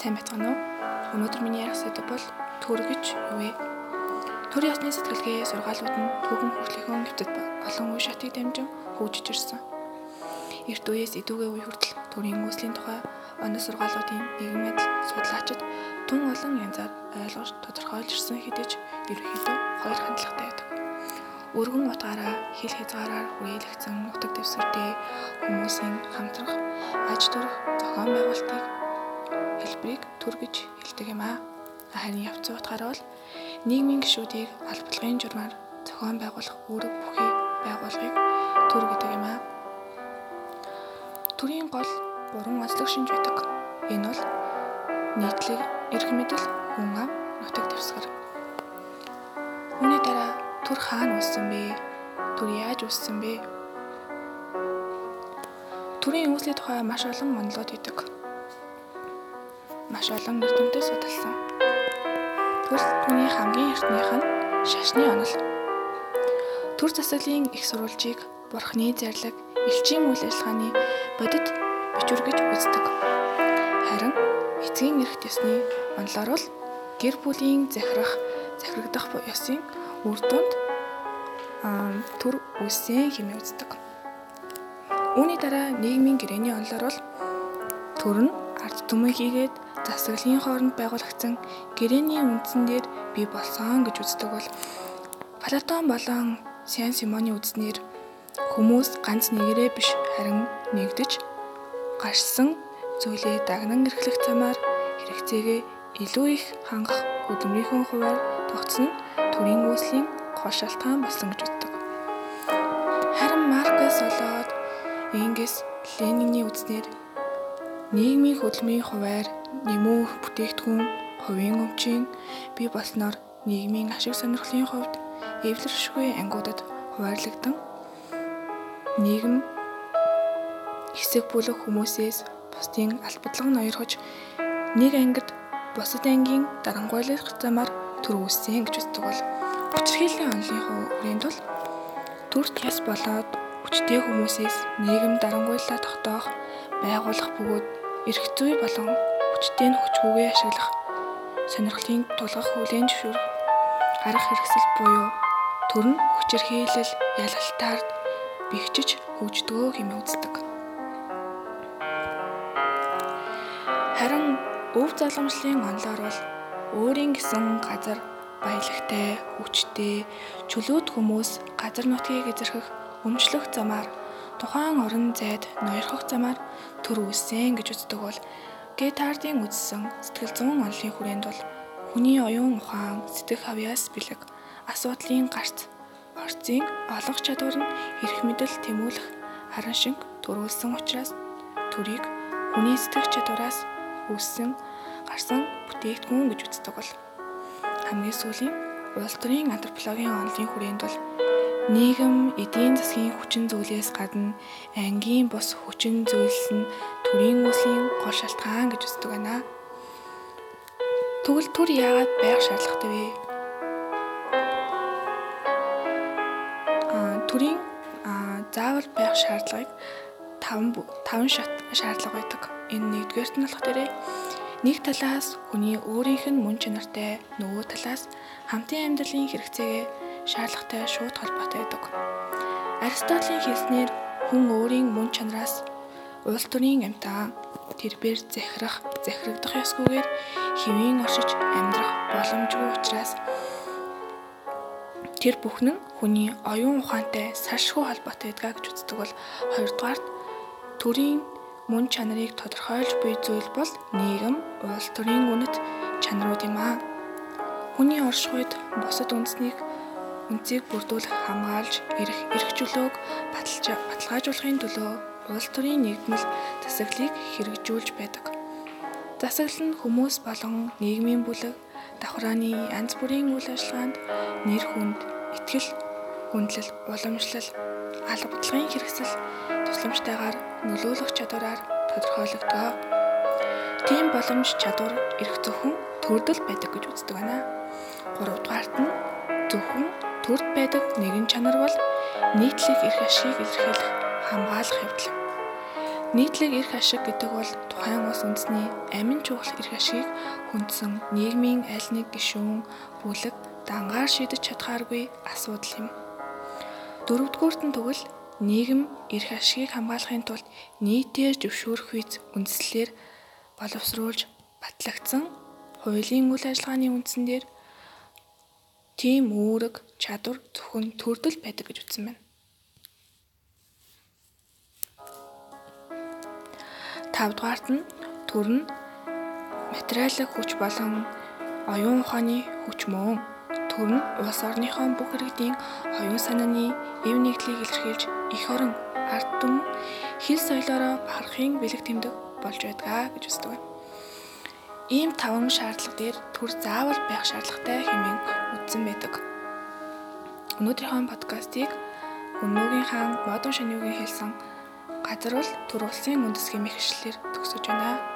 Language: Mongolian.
Сайн байцгаана уу? Өнөөдөр миний ярих сэдэв бол төр гэж юу вэ? Төр ясны сэтгэлгээ сургаалууд нь түүхэн хөрлөхөн хэвтэд олон үе шатыг дамжин хөгжиж ирсэн. Эрт үеэс идүүгээ үе хүртэл төрийн үүслийн тухай оноо сургаалуудын нийгмийн судлаачид тун олон янзаар ойлгож тодорхойлж ирсэн хэдиж ерөнхийдөө хоёр хандлагатай байдаг. Өргөн утгаараа хил хязгаараар хүрээлэгдсэн нутаг дэвсгэртэй хүмүүсийн хамтрах аж турах зохион байгуулалтыг хэлбэрийг төр гэж хэлдэг юм аа. Харин явц утгаараа бол нийгмийн гишүүдийг албалагын журмаар зохион байгуулах үүрэг бүхий байгууллагыг төр гэдэг юм аа. Төрийн гол буран онцлог шинж байдаг. Энэ бол нийтлэг эрх мэдэл хүн ам нутаг дэвсгэр. Үүний дараа төр хаана үссэн бэ? Төр яаж үссэн бэ? Төрийн үүслийн тухай маш олон монолог хийдэг. Маш олон эрдэмтэд судалсан. Төр түүний хамгийн эртнийх нь шашны онол. Төр засаглалын их сурвалжийг бурхны зарлаг, элчийн үйл ажиллагааны бодит бичвэр гэж үздэг. Харин эцгийн эрх төсний онолоор бол гэр бүлийн захирах, захирагдах ёсын үр дүнд төр үсэн хэмээн үздэг. Үүний дараа нийгмийн гэрээний онолоор бол төр нь ард түмэн хийгээд засаглалын хооронд байгуулагдсан гэрээний үндсэн дээр бий болсон гэж үздэг бол Платон болон Сен Симоны үзнээр хүмүүс ганц нэгээрээ биш харин нэгдэж гарсан зүйлээ дагнан эрхлэх замаар хэрэгцээгээ илүү их хангах хөдөлмөрийн хуваар тогтсон нь төрийн үүслийн гол шалтгаан болсон гэж үздэг. Харин Маркес болоод Энгельс Ленины үзнээр нийгмийн хөдөлмөрийн хуваар нэмүү бүтээгдэхүүн хувийн өмчийн бий болсноор нийгмийн ашиг сонирхлын хувьд эвлэршгүй ангиудад хуваарлагдсан. Нийгэм хэсэг бүлэг хүмүүсээс бусдын албадлага ноёрхож нэг ангид бусад ангийн дарангуйлах замаар төр үүссэн гэж үздэг бол учирхийллийн онлын хүрээнд бол төрт яс болоод хүчтэй хүмүүсээс нийгэм дарангуйлаа тогтоох байгуулах бөгөөд эрх зүй болон хүчтэй нь хүчгүйгээ ашиглах сонирхлын тулгах хүлээн зөвшөөрөх арга хэрэгсэл буюу төр нь хүчирхийлэл ялгалтаар бэхжиж хөгждгөө хэмээн үздэг. Харин өв залгамжлын онлоор бол өөрийн гэсэн газар баялагтай, хүчтэй, чөлөөт хүмүүс газар нутгийг эзэрхэх өмчлөх замаар тухайн орон зайд ноёрхох замаар төр үүссэн гэж үздэг бол Гетардын үзсэн сэтгэл зүйн онлын хүрээнд бол хүний оюун ухаан, сэтгэх хавьяас бэлэг, асуудлын гарц, орцын олох чадвар нь эрх мэдэл тэмүүлэх харан шиг төрүүлсэн учраас төрийг хүний сэтгэх чадвараас үүссэн гарсан бүтээгдэхүүн гэж үздэг бол хамгийн сүүлийн улс төрийн антропологийн онолын хүрээнд бол нийгэм эдийн засгийн хүчин зүйлээс гадна ангийн бус хүчин зүйлс нь төрийн үүслийн гол шалтгаан гэж үздэг байна. Тэгвэл төр яагаад байх шаардлагатай вэ? Аа төрийн заавал байх шаардлагыг 5 5 шат шаардлага байдаг. Энэ нэгдүгээрт нь болох дээрээ нэг талаас хүний өөрийнх нь мөн чанартай, нөгөө талаас хамтын амьдралын хэрэгцээгээ шаардлагатай шууд холбоотой байдаг. Аристотелийн хэлснээр хүн өөрийн мөн чанараас улс төрийн амьтаа тэрбээр захирах, захирагдах ёсгүйгээр хэвийн оршиж амьдрах боломжгүй учраас тэр бүхэн нь хүний оюун ухаантай салшгүй холбоотой гэдгийг гэж үздэг бол хоёрдугаарт төрийн мөн чанарыг тодорхойлж буй зүйл бол нийгэм, улс төрийн үнэт чанарууд юм аа. Хүний оршихуйд бусад үндэснийг үнцийг бүрдүүлэх хамгаалж, эрх эрх чөлөөг баталгаажуулахын төлөө улс төрийн нэгдмэл засаглалыг хэрэгжүүлж байдаг. Засаглал нь хүмүүс болон нийгмийн бүлэг давхрааны янз бүрийн үйл ажиллагаанд нэр хүнд, итгэл, хүндлэл, уламжлал, алба баталгын хэрэгсэл тусламжтайгаар нөлөөлөх чадвараар тодорхойлогдоо. Тийм боломж чадвар эрх зөвхөн төрдөл байдаг гэж үздэг байна. 3 дугаарт нь зөвхөн төрд байдаг нэгэн чанар бол нийтлэг эрх ашиг илэрхийлэх хамгаалах явдал. Нийтлэг эрх ашиг гэдэг бол тухайн улс үндэсний амин чухал эрх ашигыг хүндсэн нийгмийн аль нэг гишүүн бүлэг дангаар шийдэж чадхааргүй асуудал юм. Дөрөвдүгüүрт нь тэгвэл нийгэм эрх ашигыг хамгаалахын тулд нийтээр зөвшөөрөх үйц үндслэлээр боловсруулж батлагдсан хуулийн үйл ажиллагааны үндсэн дээр тийм үүрэг чадвар зөвхөн төрдөл байдаг гэж үзсэн байна. Тавдугаарт нь төр нь материалын хүч болон оюун ухааны хүч мөн төр нь улс орныхоо бүх иргэдийн оюун санааны эв нэгдлийг илэрхийлж эх орон ард түмэн хэл соёлоороо бахархын бэлэг тэмдэг болж байдгаа гэж үздэг байна. Ийм таван шаардлага дээр төр заавал байх шаардлагатай хэмээн үзсэн байдаг. Өнөөдрийнхөө подкастыг Өнөөгийн хаан модон шинүүгийн хэлсэн газар бол төр улсын үндэсгийн мэхшлэлээр төгсөж байна.